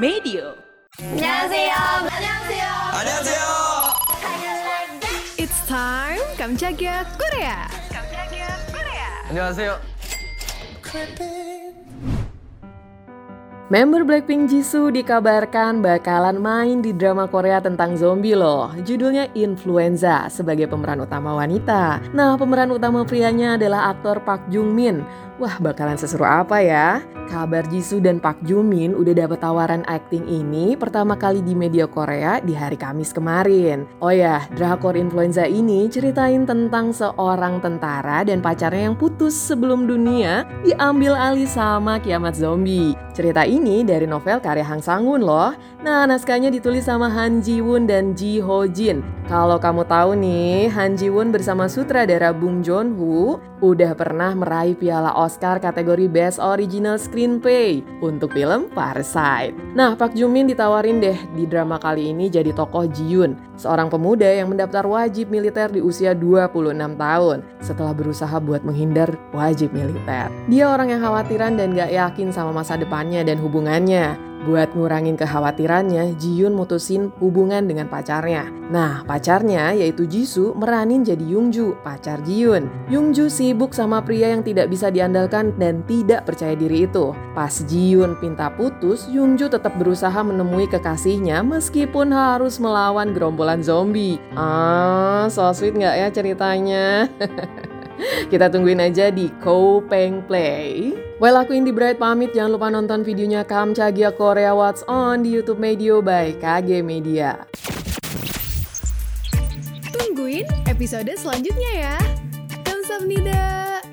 Medio. 안녕하세요. 안녕하세요. 안녕하세요. It's time Kamchagia Korea. 안녕하세요. Member Blackpink Jisoo dikabarkan bakalan main di drama Korea tentang zombie loh. Judulnya Influenza sebagai pemeran utama wanita. Nah, pemeran utama prianya adalah aktor Park Jung Min. Wah, bakalan seseru apa ya? Kabar Jisoo dan Park Jung Min udah dapat tawaran acting ini pertama kali di media Korea di hari Kamis kemarin. Oh ya, drakor Influenza ini ceritain tentang seorang tentara dan pacarnya yang putus sebelum dunia diambil alih sama kiamat zombie. Cerita ini dari novel karya Hang Sang-woon loh. Nah, naskahnya ditulis sama Han Ji Woon dan Ji Ho Jin. Kalau kamu tahu nih, Han Ji Woon bersama sutradara Bong Joon Ho udah pernah meraih piala Oscar kategori Best Original Screenplay untuk film Parasite. Nah, Park Joo Min ditawarin deh di drama kali ini jadi tokoh Ji Yoon, seorang pemuda yang mendaftar wajib militer di usia 26 tahun setelah berusaha buat menghindar wajib militer. Dia orang yang khawatiran dan gak yakin sama masa depannya dan hubungannya. Buat ngurangin kekhawatirannya, Ji Yoon mutusin hubungan dengan pacarnya. Nah, pacarnya yaitu Jisoo meranin jadi Yoongju, pacar Ji. Yoongju sibuk sama pria yang tidak bisa diandalkan dan tidak percaya diri itu. Pas Ji Yoon pinta putus, Yoongju tetap berusaha menemui kekasihnya meskipun harus melawan gerombolan zombie. Ah, so sweet nggak ya ceritanya? Kita tungguin aja di Ko Peng Play. Well, aku Indi Bright pamit. Jangan lupa nonton videonya Kam Cagia Korea What's On di YouTube Medio by KG Media. Tungguin episode selanjutnya ya. Kamsahamnida.